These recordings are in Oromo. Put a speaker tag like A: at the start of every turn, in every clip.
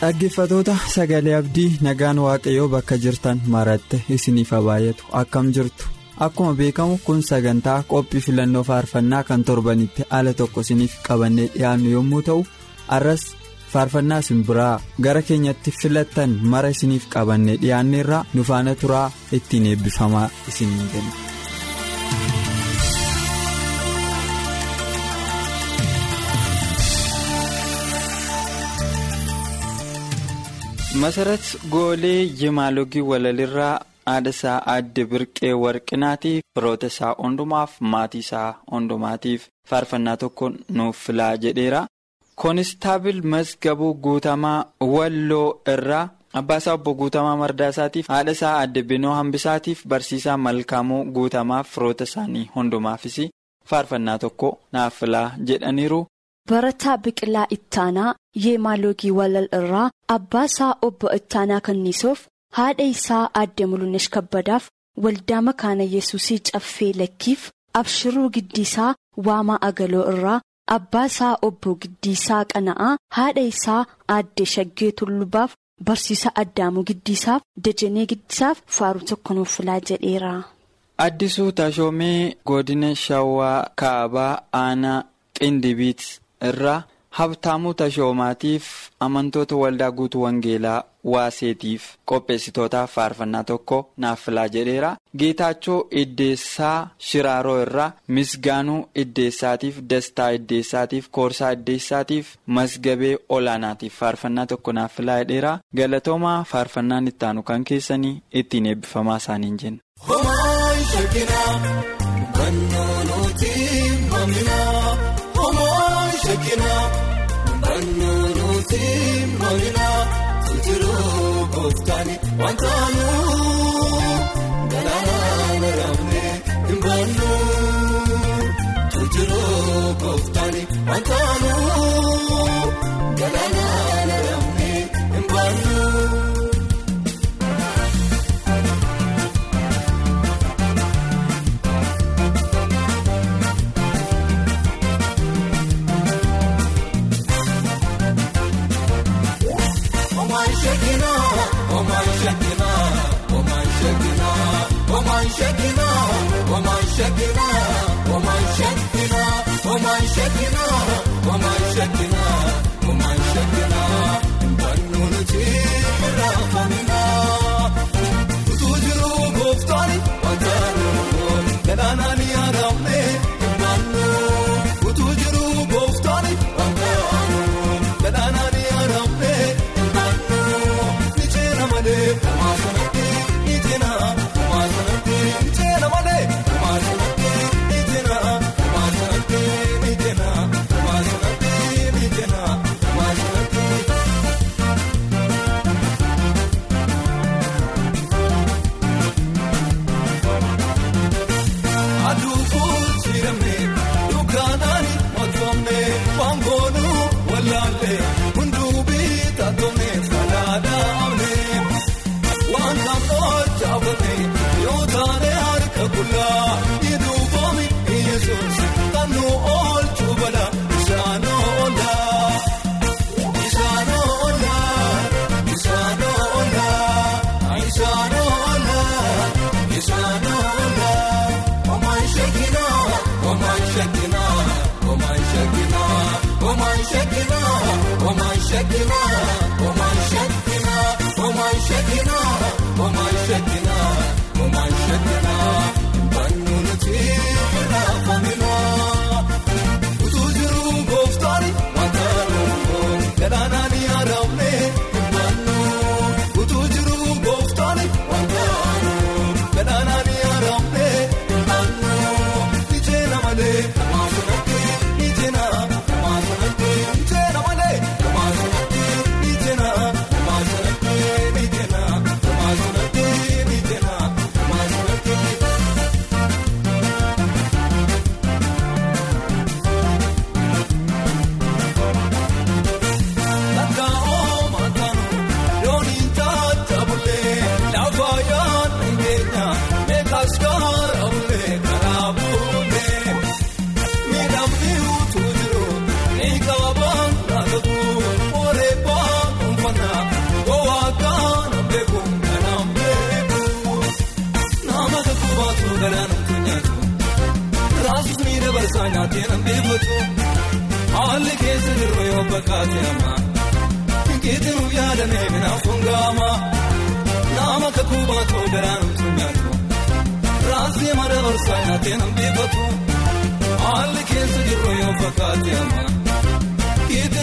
A: Dhaggeeffatoota sagalee abdii nagaan waaqayyoo bakka jirtan maratte isiniif baay'atu akkam jirtu akkuma beekamu kun sagantaa qophii filannoo faarfannaa kan torbanitti ala tokko isiniif qabannee dhiyaannu yommuu ta'u arras faarfannaa isin biraa gara keenyatti filattan mara isiniif qabannee dhiyaanneerraa nu faana turaa ittiin eebbifamaa isiniin jenna. Masarat goolee jimaalogii walalirraa haadha isaa aadde birqee warqinaatiif firoota isaa hundumaaf maatii isaa hundumaatiif faarfannaa tokko nuuf filaa jedheera koonistaabil masgabuu guutamaa walloo irraa abbaasaa obbo guutamaa mardaasaatiif haadha isaa aadde binoo hambisaatiif barsiisaa malkaamuu guutamaaf firoota isaanii hundumaafis faarfannaa tokko naaf filaa jedhaniiru.
B: Barataa Biqilaa Ittaanaa Yeemaalogii Walal irraa abbaa isaa obbo Ittaanaa Kanniisoof haadha isaa aadde Mulunesh Kabbadaaf waldaa makaana Yesuusii Caffee Lakkiif Abshiruu Giddiisaa Waamaa Agaloo irraa abbaa isaa obbo Giddiisaa Qana'aa haadha isaa aadde Shaggee Tullubaaf barsiisa Addaamuu Giddiisaaf Dajanee Giddiisaaf faaruu tokko nuuf filaa jedheera.
A: Addisuu Tashoomee Godina Shawaa Kaabaa Aanaa Qindibiit. Irraa habtaamuu tashoomaatiif amantoota waldaa guutuu wangeelaa waaseetiif qopheessitootaaf faarfannaa tokko naaf filaa jedheera. Geetaachoo iddeessaa shiraaroo irraa misgaanuu iddeessaatiif dastaa iddeessaatiif koorsaa iddeessaatiif masgabee olaanaatiif faarfannaa tokko naaf filaa jedheera. Galatoomaa faarfannaan ittaanu kan keessanii ittiin eebbifamaa isaaniin jenna.
C: beekinaa mannaa nuti maalina tutiruu kooftaani wantaanuu. الله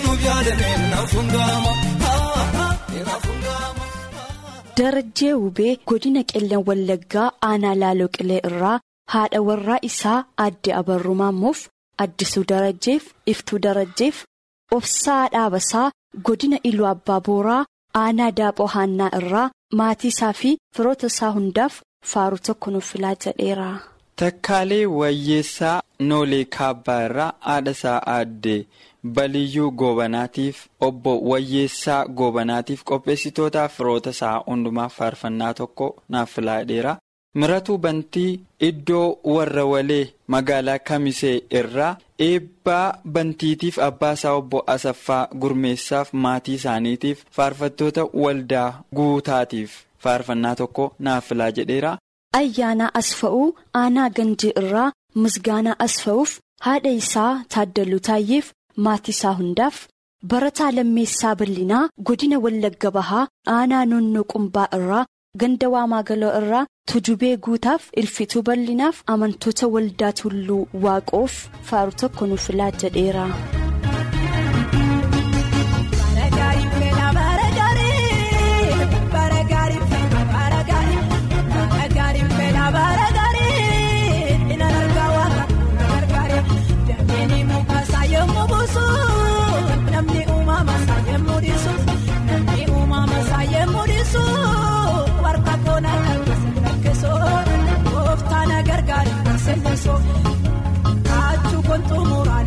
C: nuuf yaadamee minaaf hungaama minaaf hungaama.
B: Darajjee Wubee godina qellan Wallaggaa aanaa Laaloo Qilee irraa haadha warraa isaa adde Abarrumaamuuf addisuu Darajjeef iftuu Darajjeef obsaa dhaabasaa godina Iluu Abbaa Booraa aanaa Daaphoo Haannaa irraa maatii isaa fi firoota isaa hundaaf faaruu tokko nuuf filaa jedheera.
A: Takkaalee Wayyeessaa Noolee Kaabbaa irraa haadha isaa aadde Baliyyuu Goobanaatiif obbo Wayyeessaa Goobanaatiif qopheessitootaaf firoota isaa hundumaaf faarfannaa tokko naaf filaa. Miratuu Bantii iddoo warra walee magaalaa Kamisee irraa eebbaa bantiitiif abbaa isaa obbo Asaffaa Gurmeessaaf maatii isaaniitiif faarfattoota waldaa guutaatiif faarfannaa tokko naaf filaa jedheera.
B: Ayyaanaa Asfa'uu aanaa Ganjii irraa Misgaanaa Asfa'uuf haadha isaa Taaddaluu Taayyeef maatii isaa hundaaf barataa lammeessaa bal'inaa godina Wallagga Bahaa aanaa Noonnoo Qumbaa irraa ganda Waamaagaloo irraa tujubee guutaaf ilfituu bal'inaaf amantoota waldaa tulluu waaqoof faaru tokko nuuf filaa jedheera.
D: Kaachuu kontuu muraana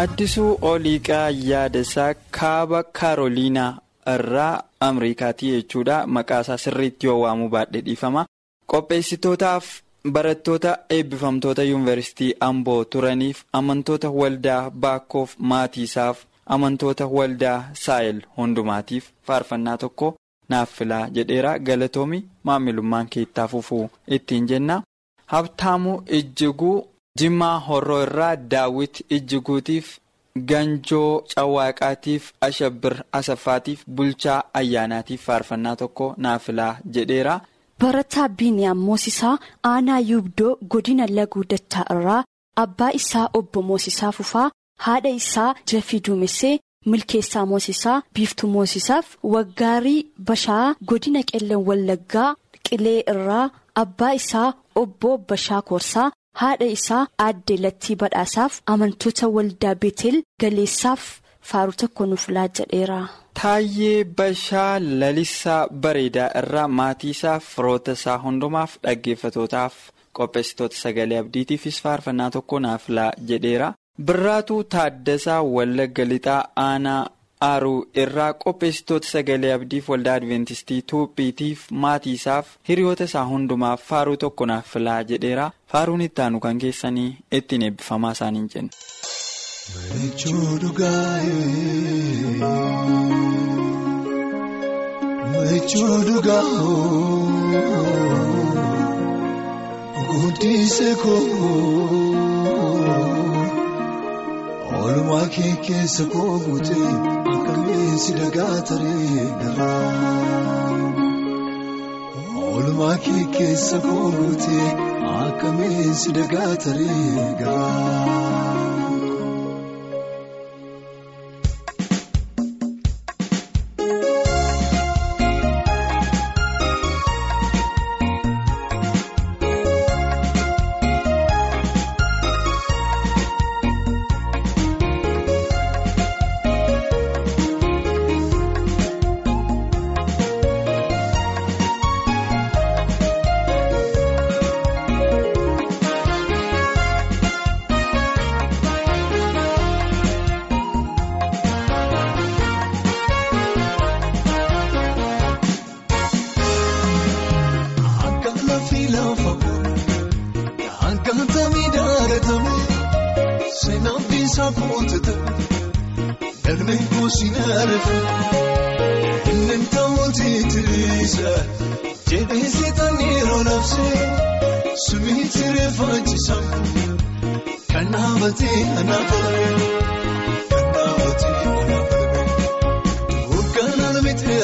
A: Addisuu Oliiqaa yaadasaa kaaba Kaaroliinaa irraa Ameerikaatii jechuudha. Maqaa isaa sirriitti yoo waamuu baadhee dhiifama. Qopheessitootaaf barattoota eebbifamtoota yuunivarsiitii Amboo turaniif amantoota waldaa Baakkoof maatiisaaf amantoota waldaa Saayil hundumaatiif faarfannaa tokko naaf filaa jedheera. Galatoomi maamilummaan keettaa fufuu ittiin jenna. Habtaamuu Ijjiguu Jimmaa Horroo irraa Daawit Ijjiguutiif Ganjoo Cawwaaqaatiif Ashabbir Asaffaatiif Bulchaa Ayyaanaatiif faarfannaa tokko naaf filaa jedheera.
B: Barataa Biiniyaam Moosisaa aanaa Yuubdoo godina Laguu Dachaa irraa abbaa isaa obbo Moosisaa Fufaa haadha isaa Jafii Duumessee milkeessaa Moosisaa Biiftuu Moosisaaf Waggaarii Bashaa godina Qelleen Wallaggaa Qilee irraa abbaa isaa obbo Bashaa Koorsaa haadha isaa aadde Lattii Badhaasaaf amantoota waldaa Beetel Galeessaaf faaruu tokko nuuf filaa jedheera.
A: Taayyee Bashaa Lalisaa Bareedaa irraa maatii isaa firoota isaa hundumaaf dhaggeeffatootaaf qopheessitoota sagalee abdiitiifis faarfannaa tokko naaf filaa jedheera. Birraatuu Taaddasaa Wallagga Lixaa Aanaa Aaruu irraa qopheessitoota sagalee abdiif waldaa Adventistii Tuuphiitiif maatii isaaf hiriyoota isaa hundumaaf faaruu tokko naaf filaa jedheera. Faaruun itti aanu kan keessanii ittiin eebbifamaa isaaniin jenna.
E: Oolmaa kee keessa koo guutee akkamiin si dagaa taree garaa oolmaa kee keessa koo guutee akkamiin si dagaa taree garaa.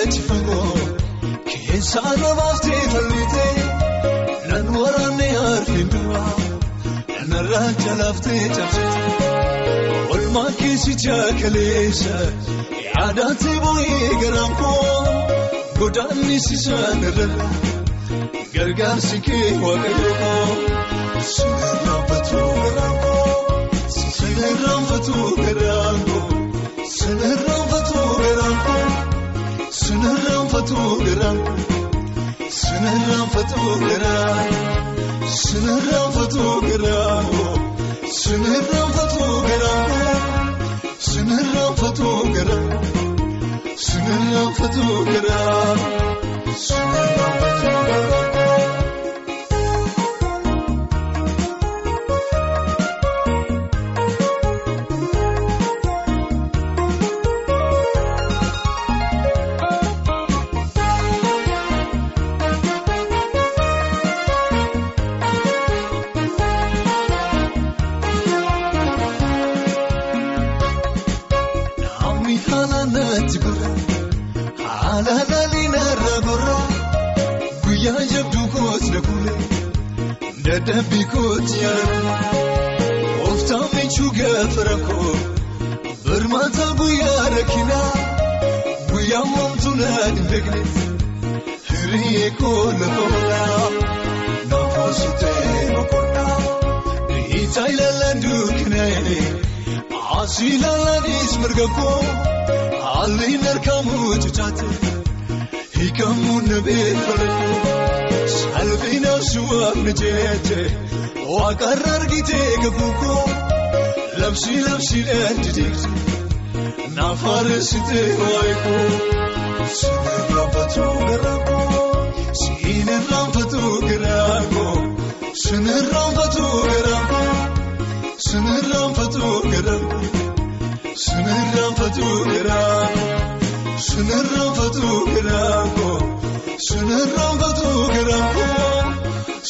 E: achi fagoo keessaan rabaabtee bal'itee lan waraanne harfin dura lan irraa jalaaftee cabsitee olmaa keessichaa kaleessa yaadaatti boo'ee garaan koo godaanni sisaan irra gargaarsi kee waaqayyo koo suura raanfatu garaan koo sana raanfatu garaan koo sana. Sinirraa fatuu garaa. kola kola Noko sitee mokola Ita ilala duukinani Asi ilala ismirga koo Haalli narkamu jitaate Hiikamu nabeen bareedu Salphii naafsuwaaf ni jeete Waaqarra argitee gabuukoo Labsi labsi dheeddi deegte. Nafaare sitee waayikoo. Siree gaafatu garaa. Koo sinirraanfatu garaa koo sinirraanfatu garaa koo. Sinirraanfatu garaa sinirraanfatu garaa sinirraanfatu garaa sinirraanfatu garaa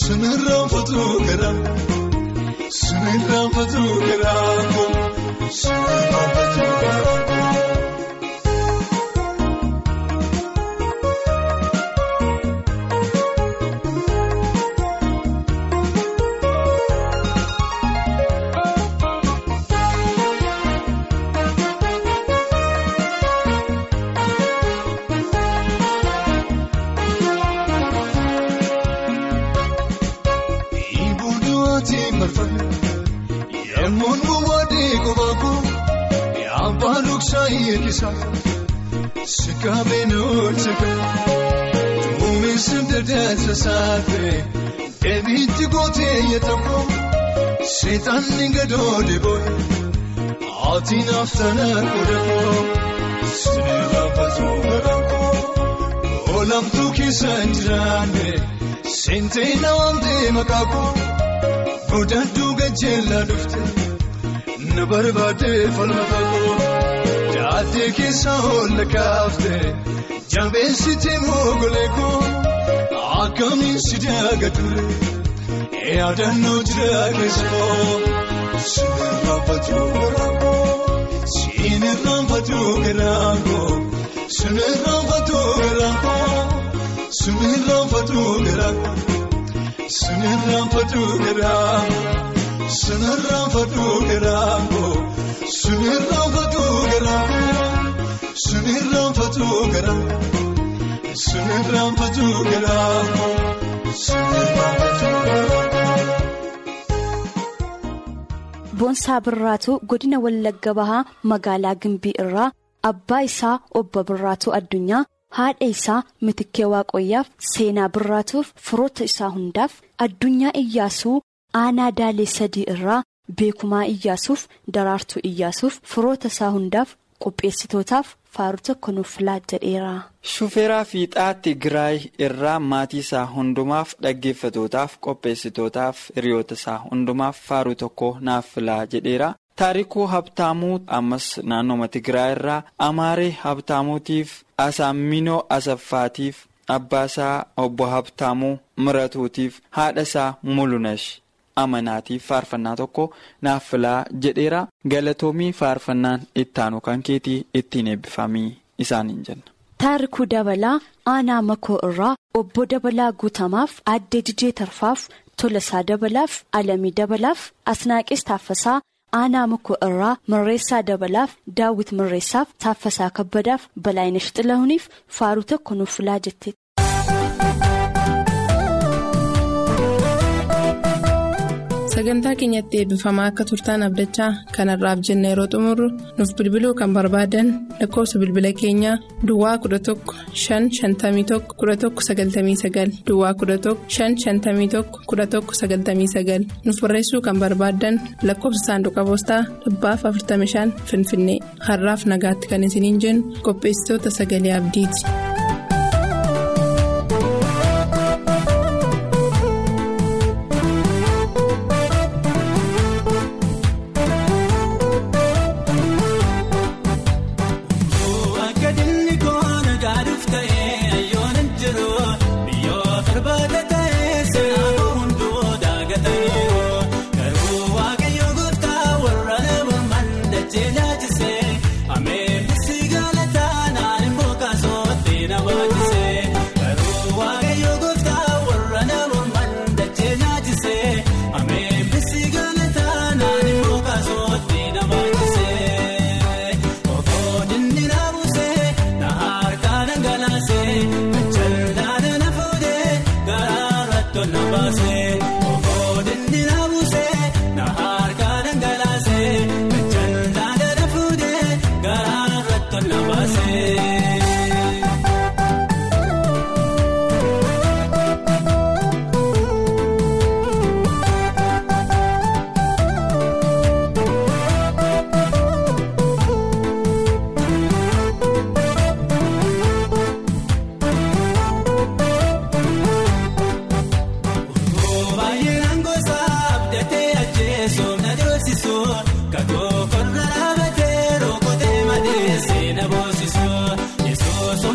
E: sinirraanfatu garaa sinirraanfatu garaa sinirraanfatu garaa. Yemmuun eebbisa sikaabenoo sikaabe uuminsif daldalcha saafee deebiitti gootee yeetamoo seetaanni gadoo deeboon haati naaftanaa godhakoo seera batuu barakoo olamtuu keessa jiraanne seentee naawamtee makaakoo godhaduu gajjeellaa dhufte na barbaadee falmatakoo. Ati keessa oolle kaaftee jabeessitee moogolee koo akkamiin si dagature yaadannoo jira keessoo si irraanfatu garaagoo si irraanfatu garaagoo si irraanfatu garaagoo si irraanfatu garaagoo si irraanfatu garaagoo si irraanfatu garaagoo.
B: Boonsaa Birraatu godina Wallagga Bahaa magaalaa Gimbii irraa abbaa isaa obbo Birraatu addunyaa. haadha isaa mitikkee waaqayyaaf seenaa birraatuuf firoota isaa hundaaf addunyaa iyyaasuu aanaa daalee sadii irraa beekumaa iyyaasuuf daraartuu iyyaasuuf firoota isaa hundaaf qopheessitootaaf faaruu tokko nuuf filaa jedheera.
A: shufeeraa fiixaa tigraay irraa maatii isaa hundumaaf dhaggeeffatootaaf qopheessitootaaf hiriyoota isaa hundumaaf faaruu tokko naaf filaa jedheera. taarikuu habtaamuu ammas naannooma tigraay irraa amaaree habtaamuutiif asaaminoo asaffaatiif abbaasaa obbo habtaamuu miratuutiif haadha isaa mulunash amanaatiif faarfannaa tokko naaf filaa jedheera galatoomii faarfannaan ittaanu kan keetii ittiin eebbifamii isaaniin jenna.
B: taarikuu dabalaa aanaa makoo irraa obbo dabalaa guutamaaf addee dijee tarfaaf tolasaa dabalaaf alamii dabalaaf asnaaqis taaffasaa. aanaa makoo irraa mirreessaa dabalaaf daawwit mirreessaaf taaffasaa kabbadaaf balaayinesh xilahuniif faaruu tokko nuuf filaa jette.
F: Sagantaa keenyatti eebbifamaa akka turtaan abdachaa kanarraaf jenna yeroo xumurru nuuf bilbiluu kan barbaadan lakkoofsa bilbila keenyaa duwwaa 11 551 1199 duwwaa 11 551 1199 nuuf barreessuu kan barbaadan lakkoofsa saanduqa poostaa dhibbaaf 45 finfinnee har'aaf nagaatti kan isiniin jennu qopheessitoota sagalee abdiiti.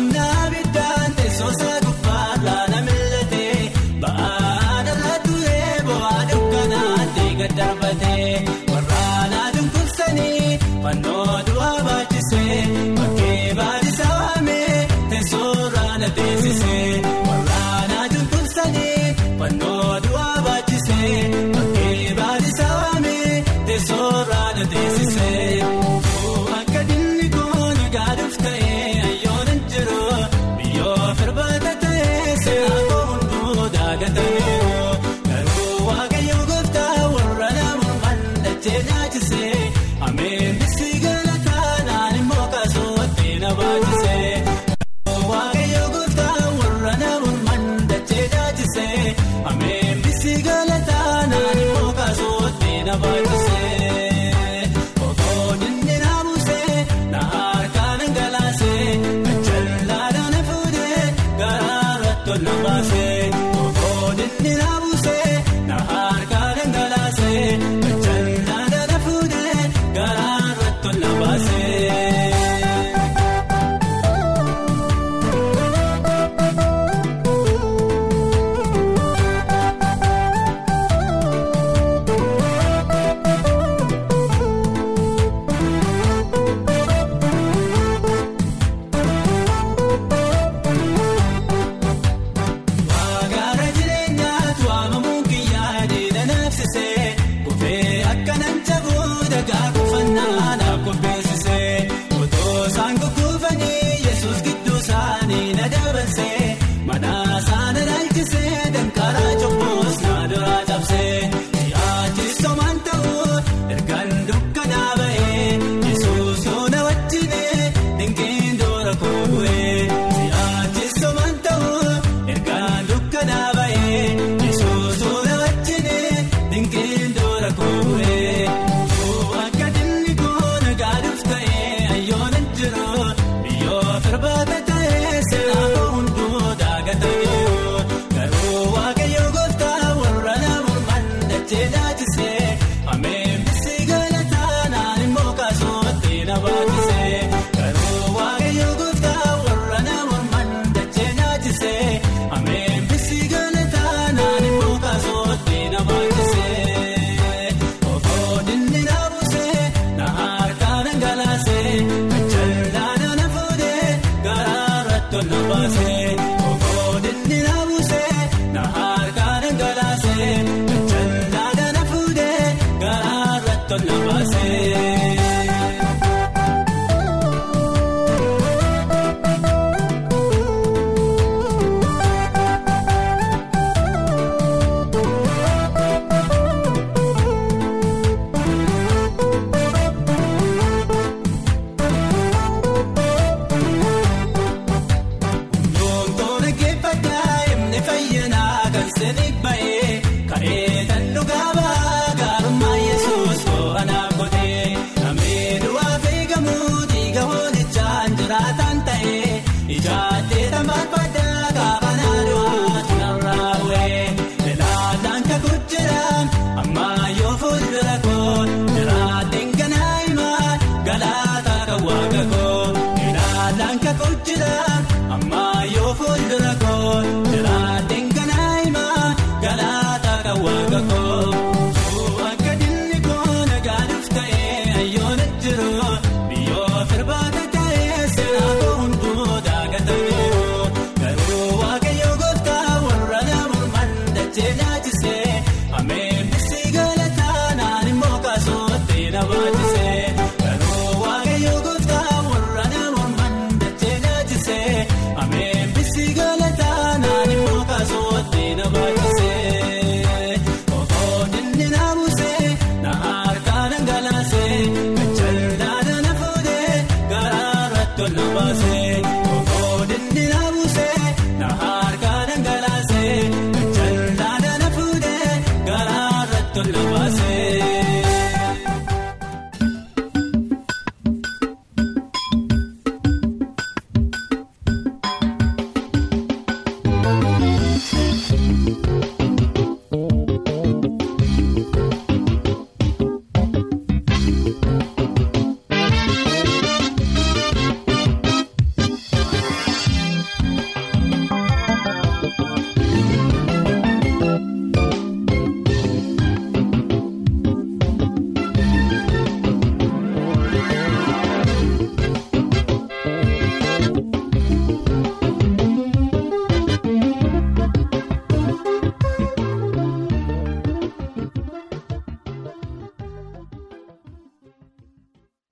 G: I'm not.